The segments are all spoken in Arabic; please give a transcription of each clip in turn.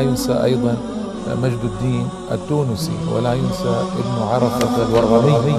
ينسى أيضا مجد الدين التونسي ولا ينسى ابن عرفة الورغمي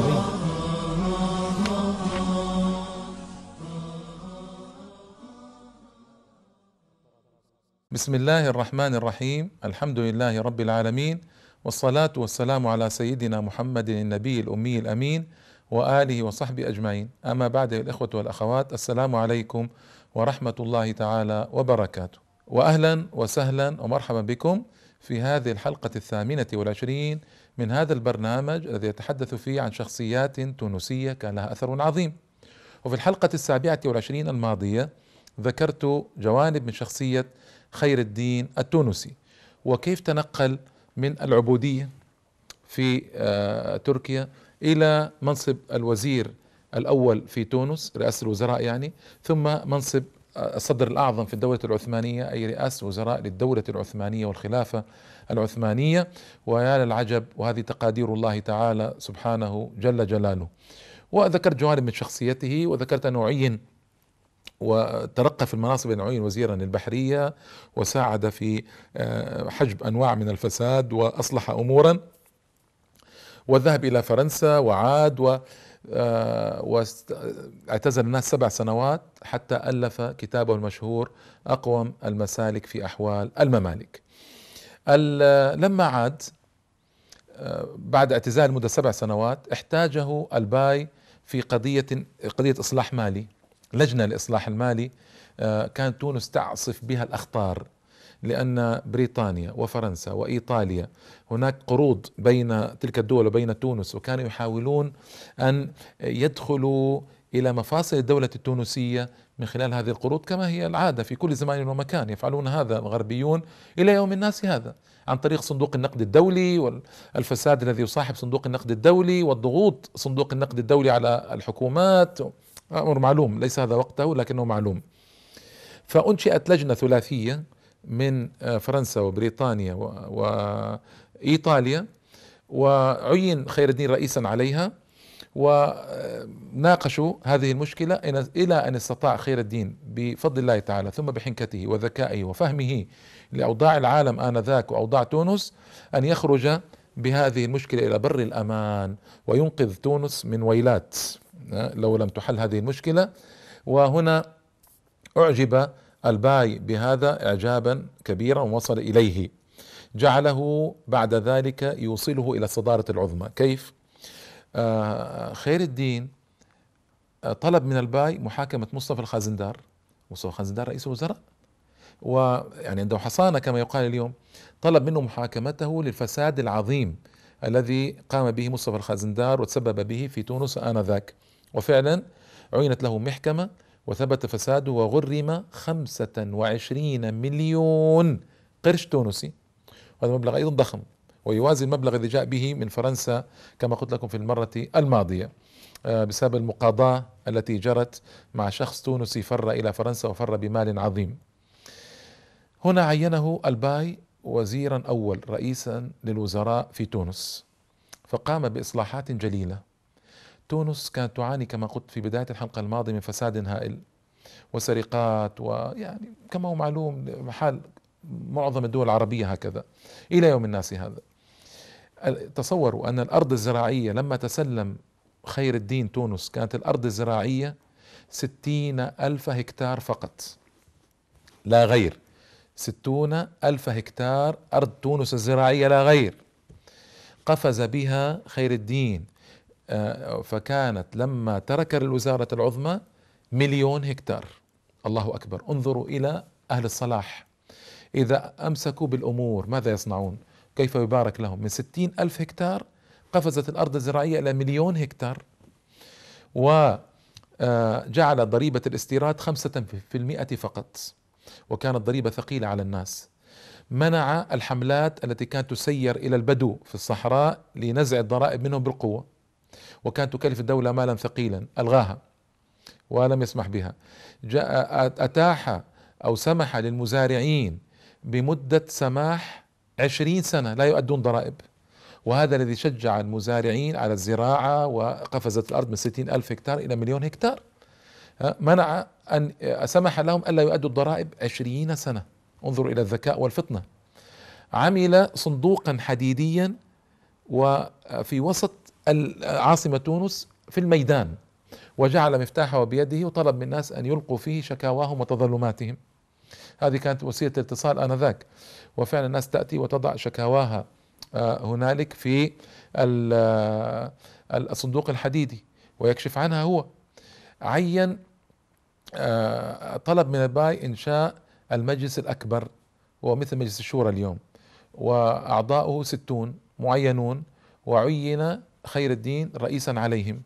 بسم الله الرحمن الرحيم. الحمد لله رب العالمين والصلاة والسلام على سيدنا محمد النبي الأمي الأمين وآله وصحبه أجمعين. أما بعد الإخوة والأخوات السلام عليكم ورحمة الله تعالى وبركاته. وأهلا وسهلا ومرحبا بكم في هذه الحلقة الثامنة والعشرين من هذا البرنامج الذي يتحدث فيه عن شخصيات تونسية كان لها أثر عظيم. وفي الحلقة السابعة والعشرين الماضية ذكرت جوانب من شخصية خير الدين التونسي وكيف تنقل من العبودية في آه، تركيا إلى منصب الوزير الأول في تونس رئاسة الوزراء يعني ثم منصب الصدر الأعظم في الدولة العثمانية أي رئاسة وزراء للدولة العثمانية والخلافة العثمانية. ويا للعجب وهذه تقادير الله تعالى سبحانه جل جلاله. وذكرت جوانب من شخصيته وذكرت أنه عين وترقى في المناصب أنه عين وزيرا للبحرية وساعد في آه، حجب أنواع من الفساد وأصلح أمورا. وذهب إلى فرنسا وعاد و واعتزل الناس سبع سنوات حتى ألف كتابه المشهور أقوم المسالك في أحوال الممالك. لما عاد آه، بعد اعتزال مدة سبع سنوات احتاجه الباي في قضية قضية إصلاح مالي لجنة لإصلاح المالي آه، كانت تونس تعصف بها الأخطار. لأن بريطانيا وفرنسا وإيطاليا هناك قروض بين تلك الدول وبين تونس وكانوا يحاولون أن يدخلوا إلى مفاصل الدولة التونسية من خلال هذه القروض كما هي العادة في كل زمان ومكان. يفعلون هذا الغربيون إلى يوم الناس هذا عن طريق صندوق النقد الدولي والفساد الذي يصاحب صندوق النقد الدولي والضغوط صندوق النقد الدولي على الحكومات. أمر معلوم ليس هذا وقته لكنه معلوم. فأنشئت لجنة ثلاثية من آه، فرنسا وبريطانيا وايطاليا وعين خير الدين رئيسا عليها وناقشوا هذه المشكلة إلى أن استطاع خير الدين بفضل الله تعالى ثم بحنكته وذكائه وفهمه لأوضاع العالم آنذاك وأوضاع تونس أن يخرج بهذه المشكلة إلى بر الأمان وينقذ تونس من ويلات آه، لو لم تحل هذه المشكلة. وهنا أعجب الباي بهذا اعجابا كبيرا ووصل إليه. جعله بعد ذلك يوصله إلى الصداره العظمى. كيف؟ آه خير الدين آه طلب من الباي محاكمة مصطفى الخازندار. مصطفى الخازندار رئيس الوزراء. ويعني عنده حصانة كما يقال اليوم. طلب منه محاكمته للفساد العظيم الذي قام به مصطفى الخازندار وتسبب به في تونس آنذاك. وفعلا عينت له محكمة وثبت فساده وغرم خمسة وعشرين مليون قرش تونسي. هذا مبلغ أيضا ضخم ويوازي المبلغ الذي جاء به من فرنسا كما قلت لكم في المرة الماضية آه، بسبب المقاضاة التي جرت مع شخص تونسي فر إلى فرنسا وفر بمال عظيم. هنا عينه الباي وزيرا أول رئيسا للوزراء في تونس فقام بإصلاحات جليلة. تونس كانت تعاني كما قلت في بداية الحلقة الماضية من فساد هائل وسرقات ويعني كما هو معلوم حال معظم الدول العربية هكذا. إلى يوم الناس هذا. تصوروا أن الأرض الزراعية لما تسلم خير الدين تونس كانت الأرض الزراعية ستين ألف هكتار فقط. لا غير. ستون ألف هكتار أرض تونس الزراعية لا غير. قفز بها خير الدين. فكانت لما ترك الوزارة العظمى مليون هكتار. الله أكبر. انظروا إلى أهل الصلاح. إذا أمسكوا بالأمور ماذا يصنعون؟ كيف يبارك لهم؟ من ستين ألف هكتار قفزت الأرض الزراعية إلى مليون هكتار. وجعل آه، ضريبة الاستيراد خمسة في المئة فقط. وكانت ضريبة ثقيلة على الناس. منع الحملات التي كانت تسير إلى البدو في الصحراء لنزع الضرائب منهم بالقوة. وكانت تكلف الدولة مالا ثقيلا ألغاها ولم يسمح بها. جاء أتاح أو سمح للمزارعين بمدة سماح عشرين سنة لا يؤدون ضرائب. وهذا الذي شجع المزارعين على الزراعة وقفزت الأرض من ستين ألف هكتار إلى مليون هكتار. منع أن سمح لهم ألا يؤدوا الضرائب عشرين سنة. انظروا إلى الذكاء والفطنة. عمل صندوقا حديديا وفي وسط عاصمة تونس في الميدان وجعل مفتاحه بيده وطلب من الناس أن يلقوا فيه شكاواهم وتظلماتهم. هذه كانت وسيلة الاتصال آنذاك. وفعلا الناس تأتي وتضع شكاواها آه، هنالك في آه، الصندوق الحديدي ويكشف عنها هو. عين آه، طلب من الباي إنشاء المجلس الأكبر هو مثل مجلس الشورى اليوم. وأعضاؤه ستون معينون وعين خير الدين رئيسا عليهم.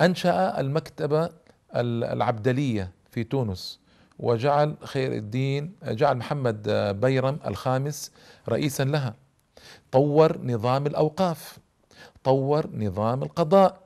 أنشأ المكتبة العبدلية في تونس وجعل خير الدين جعل محمد بيرم الخامس رئيسا لها. طور نظام الأوقاف طور نظام القضاء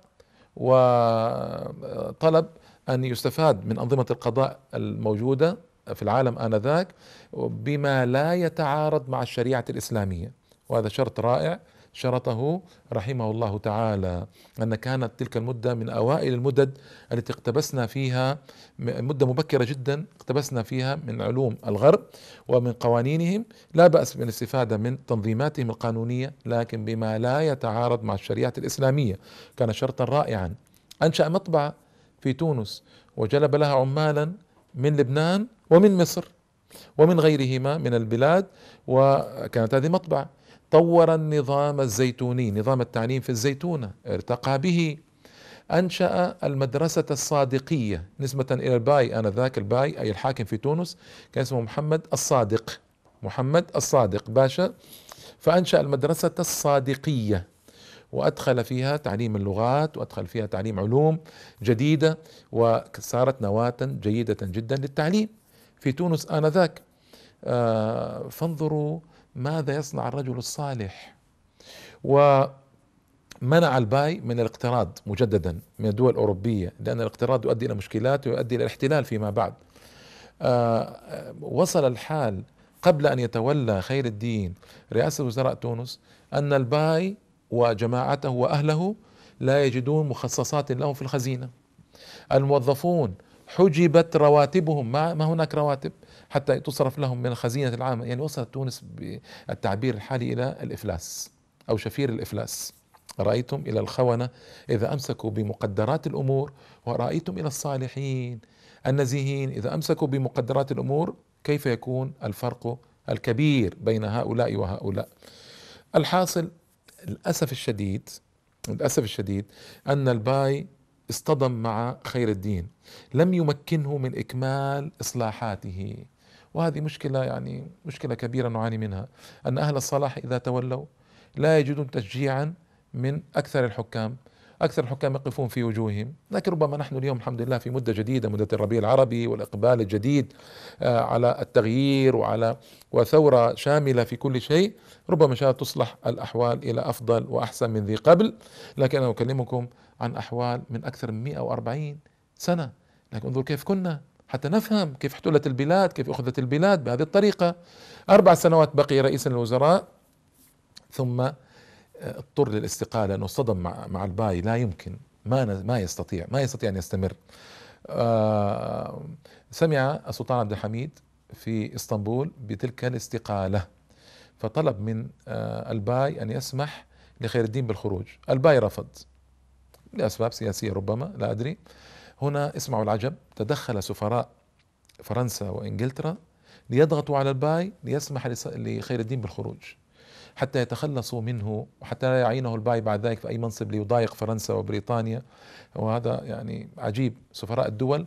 وطلب أن يستفاد من أنظمة القضاء الموجودة في العالم آنذاك بما لا يتعارض مع الشريعة الإسلامية. وهذا شرط رائع. شرطه رحمه الله تعالى أن كانت تلك المدة من أوائل المدد التي اقتبسنا فيها مدة مبكرة جدا اقتبسنا فيها من علوم الغرب ومن قوانينهم لا بأس بالاستفادة من تنظيماتهم القانونية لكن بما لا يتعارض مع الشريعة الإسلامية. كان شرطا رائعا. أنشأ مطبعة في تونس وجلب لها عمالا من لبنان ومن مصر ومن غيرهما من البلاد وكانت هذه مطبعة. طور النظام الزيتوني نظام التعليم في الزيتونة ارتقى به. أنشأ المدرسة الصادقية نسبة إلى الباي آنذاك الباي أي الحاكم في تونس كان اسمه محمد الصادق محمد الصادق باشا. فأنشأ المدرسة الصادقية وأدخل فيها تعليم اللغات وأدخل فيها تعليم علوم جديدة وصارت نواة جيدة جدا للتعليم في تونس آنذاك. آه فانظروا ماذا يصنع الرجل الصالح؟ ومنع الباي من الاقتراض مجددا من الدول الأوروبية لأن الاقتراض يؤدي إلى مشكلات ويؤدي إلى الاحتلال فيما بعد. آه، وصل الحال قبل أن يتولى خير الدين رئاسة وزراء تونس أن الباي وجماعته وأهله لا يجدون مخصصات لهم في الخزينة. الموظفون حجبت رواتبهم. ما, ما هناك رواتب حتى تصرف لهم من الخزينة العامة. يعني وصلت تونس بالتعبير الحالي إلى الإفلاس أو شفير الإفلاس. رأيتم إلى الخونة إذا أمسكوا بمقدرات الأمور ورأيتم إلى الصالحين النزيهين إذا أمسكوا بمقدرات الأمور كيف يكون الفرق الكبير بين هؤلاء وهؤلاء؟ الحاصل للأسف الشديد للأسف الشديد أن الباي اصطدم مع خير الدين. لم يمكنه من إكمال إصلاحاته. وهذه مشكلة يعني مشكلة كبيرة نعاني منها. أن أهل الصلاح إذا تولوا لا يجدون تشجيعا من أكثر الحكام. أكثر الحكام يقفون في وجوههم. لكن ربما نحن اليوم الحمد لله في مدة جديدة مدة الربيع العربي والإقبال الجديد آه، على التغيير وعلى وثورة شاملة في كل شيء. ربما شاء تصلح الأحوال إلى أفضل وأحسن من ذي قبل. لكن أنا أكلمكم عن أحوال من أكثر من 140 سنة. لكن انظر كيف كنا حتى نفهم كيف احتلت البلاد كيف أخذت البلاد بهذه الطريقة. أربع سنوات بقي رئيس الوزراء ثم اضطر للاستقالة أنه اصطدم مع, مع الباي لا يمكن ما ما يستطيع ما يستطيع أن يستمر. آه، سمع السلطان عبد الحميد في إسطنبول بتلك الاستقالة فطلب من آه، الباي أن يسمح لخير الدين بالخروج. الباي رفض لأسباب سياسية ربما لا أدري. هنا اسمعوا العجب تدخل سفراء فرنسا وإنجلترا ليضغطوا على الباي ليسمح لخير الدين بالخروج. حتى يتخلصوا منه وحتى لا يعينه الباي بعد ذلك في أي منصب ليضايق فرنسا وبريطانيا. وهذا يعني عجيب. سفراء الدول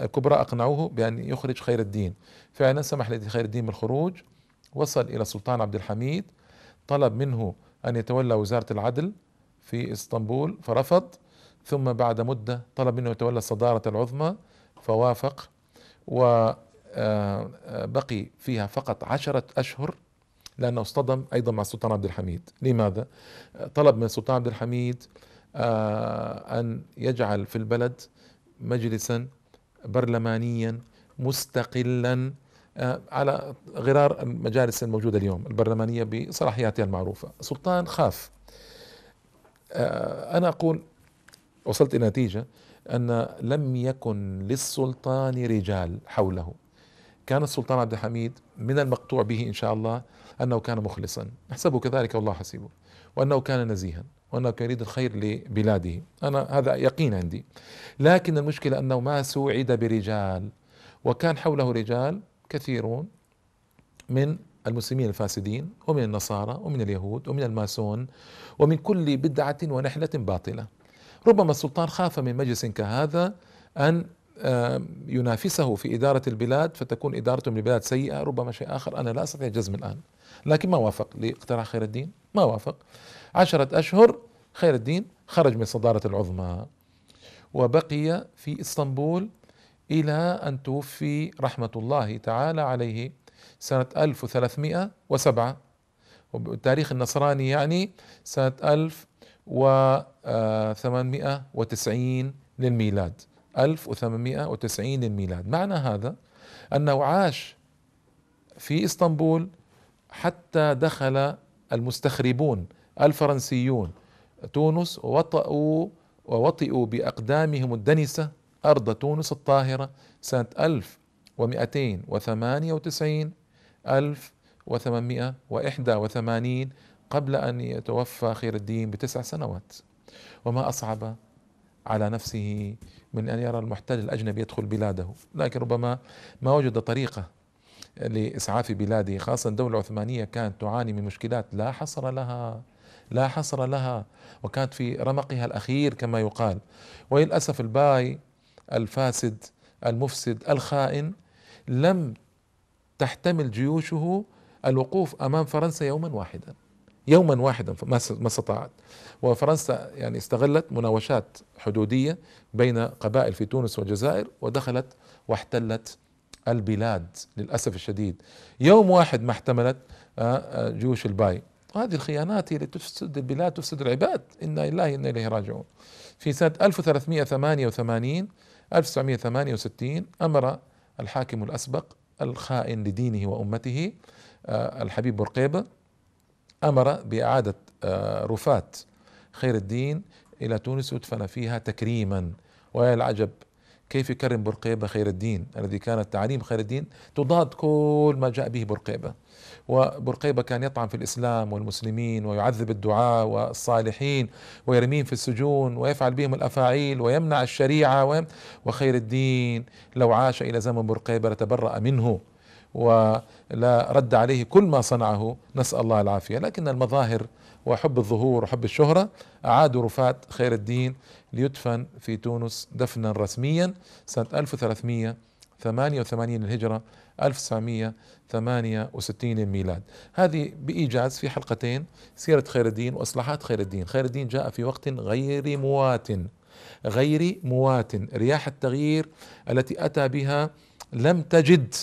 الكبرى أقنعوه بأن يخرج خير الدين. فعلا سمح لخير الدين بالخروج. وصل إلى السلطان عبد الحميد. طلب منه أن يتولى وزارة العدل في إسطنبول فرفض. ثم بعد مدة طلب منه يتولى الصدارة العظمى فوافق. وبقي آه، فيها فقط عشرة أشهر لأنه أصطدم أيضا مع السلطان عبد الحميد. لماذا؟ طلب من السلطان عبد الحميد آه، أن يجعل في البلد مجلسا برلمانيا مستقلا آه، على غرار المجالس الموجودة اليوم البرلمانية بصلاحياتها المعروفة. السلطان خاف. أنا أقول وصلت إلى نتيجة أن لم يكن للسلطان رجال حوله. كان السلطان عبد الحميد من المقطوع به إن شاء الله أنه كان مخلصا. نحسبه كذلك والله حسيبه. وأنه كان نزيها. وأنه كان يريد الخير لبلاده. أنا هذا يقين عندي. لكن المشكلة أنه ما سوعد برجال. وكان حوله رجال كثيرون من المسلمين الفاسدين ومن النصارى ومن اليهود ومن الماسون ومن كل بدعة ونحلة باطلة. ربما السلطان خاف من مجلس كهذا أن ينافسه في إدارة البلاد فتكون إدارته للبلاد سيئة ربما شيء آخر. أنا لا أستطيع جزم الآن. لكن ما وافق لاقتراح خير الدين؟ ما وافق. عشرة أشهر خير الدين خرج من صدارة العظمى وبقي في إسطنبول إلى أن توفي رحمة الله تعالى عليه سنة 1307 والتاريخ النصراني يعني سنة 1890 للميلاد. 1890 للميلاد. معنى هذا أنه عاش في إسطنبول حتى دخل المستخربون الفرنسيون. تونس ووطئوا ووطئوا بأقدامهم الدنسة أرض تونس الطاهرة سنة 1298 1881 قبل أن يتوفى خير الدين بتسع سنوات. وما أصعب على نفسه من أن يرى المحتل الأجنبي يدخل بلاده. لكن ربما ما وجد طريقة لإسعاف بلاده خاصة الدولة العثمانية كانت تعاني من مشكلات لا حصر لها لا حصر لها وكانت في رمقها الأخير كما يقال. وللأسف الباي الفاسد المفسد الخائن لم تحتمل جيوشه الوقوف أمام فرنسا يوما واحدا. يوما واحدا ما استطاعت. وفرنسا يعني استغلت مناوشات حدودية بين قبائل في تونس والجزائر ودخلت واحتلت البلاد للأسف الشديد. يوم واحد ما احتملت آه، آه، جيوش الباي. هذه الخيانات هي تفسد البلاد تفسد العباد. إنا لله وإنا إليه راجعون. في سنة 1388 1968 أمر الحاكم الأسبق الخائن لدينه وأمته آه، الحبيب برقيبه أمر بإعادة آه، رفات خير الدين إلى تونس يدفن فيها تكريما. ويا العجب كيف يكرم برقيبه خير الدين؟ الذي كانت تعاليم خير الدين تضاد كل ما جاء به برقيبه وبرقيبة كان يطعن في الإسلام والمسلمين ويعذب الدعاء والصالحين ويرميهم في السجون ويفعل بهم الأفاعيل ويمنع الشريعة. وخير الدين لو عاش إلى زمن برقيبة لتبرأ منه. ولا رد عليه كل ما صنعه نسأل الله العافية. لكن المظاهر وحب الظهور وحب الشهرة أعادوا رفات خير الدين ليدفن في تونس دفنا رسميا سنة 1388 الهجرة 1968 الميلاد هذه بإيجاز في حلقتين سيرة خير الدين وإصلاحات خير الدين. خير الدين جاء في وقت غير موات غير موات. رياح التغيير التي أتى بها لم تجد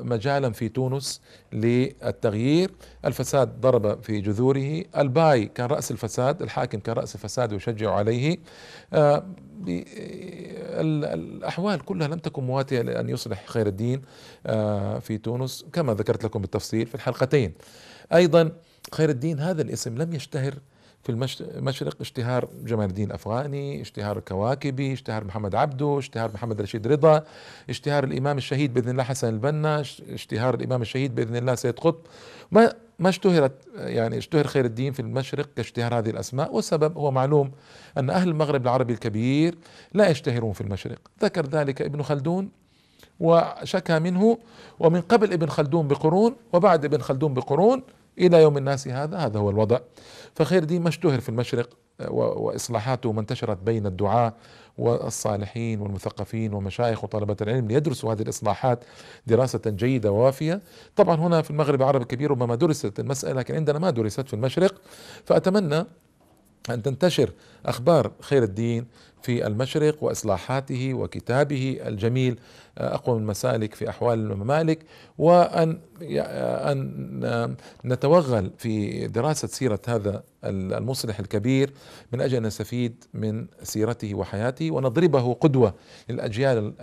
مجالا في تونس للتغيير. الفساد ضرب في جذوره. الباي كان رأس الفساد الحاكم كان رأس الفساد ويشجع عليه. آه، الأحوال كلها لم تكن مواتية لأن يصلح خير الدين آه، في تونس كما ذكرت لكم بالتفصيل في الحلقتين. أيضا خير الدين هذا الاسم لم يشتهر في المشرق اشتهار جمال الدين الافغاني اشتهار الكواكبي اشتهار محمد عبده اشتهار محمد رشيد رضا اشتهار الإمام الشهيد بإذن الله حسن البنا اشتهار الإمام الشهيد بإذن الله سيد قطب. ما ما اشتهرت يعني اشتهر خير الدين في المشرق كاشتهار هذه الأسماء والسبب هو معلوم أن أهل المغرب العربي الكبير لا يشتهرون في المشرق. ذكر ذلك ابن خلدون وشكى منه ومن قبل ابن خلدون بقرون وبعد ابن خلدون بقرون إلى يوم الناس هذا هذا هو الوضع. فخير دين ما اشتهر في المشرق وإصلاحاته ما انتشرت بين الدعاة والصالحين والمثقفين ومشايخ وطلبة العلم ليدرسوا هذه الإصلاحات دراسة جيدة ووافية. طبعا هنا في المغرب العربي الكبير ربما درست المسألة لكن عندنا ما درست في المشرق. فأتمنى أن تنتشر أخبار خير الدين في المشرق وإصلاحاته وكتابه الجميل آه، اقوم المسالك في أحوال الممالك وأن أن نتوغل في دراسة سيرة هذا المصلح الكبير من أجل أن نستفيد من سيرته وحياته ونضربه قدوة للأجيال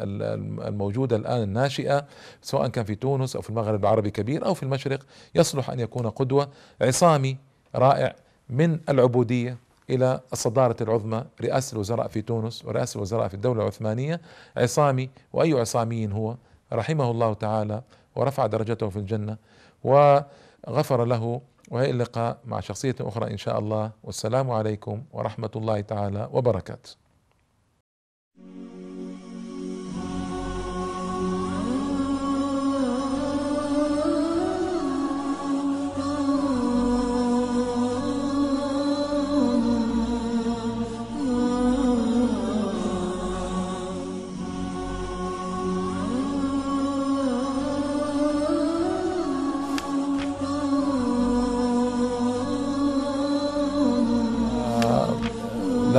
الموجودة الآن الناشئة سواء كان في تونس أو في المغرب العربي الكبير أو في المشرق يصلح أن يكون قدوة عصامي رائع من العبودية إلى الصدارة العظمى رئاسة الوزراء في تونس ورئاسة الوزراء في الدولة العثمانية. عصامي وأي عصامي هو رحمه الله تعالى ورفع درجته في الجنة و غفر له. وهي اللقاء مع شخصية أخرى إن شاء الله. والسلام عليكم ورحمة الله تعالى وبركاته.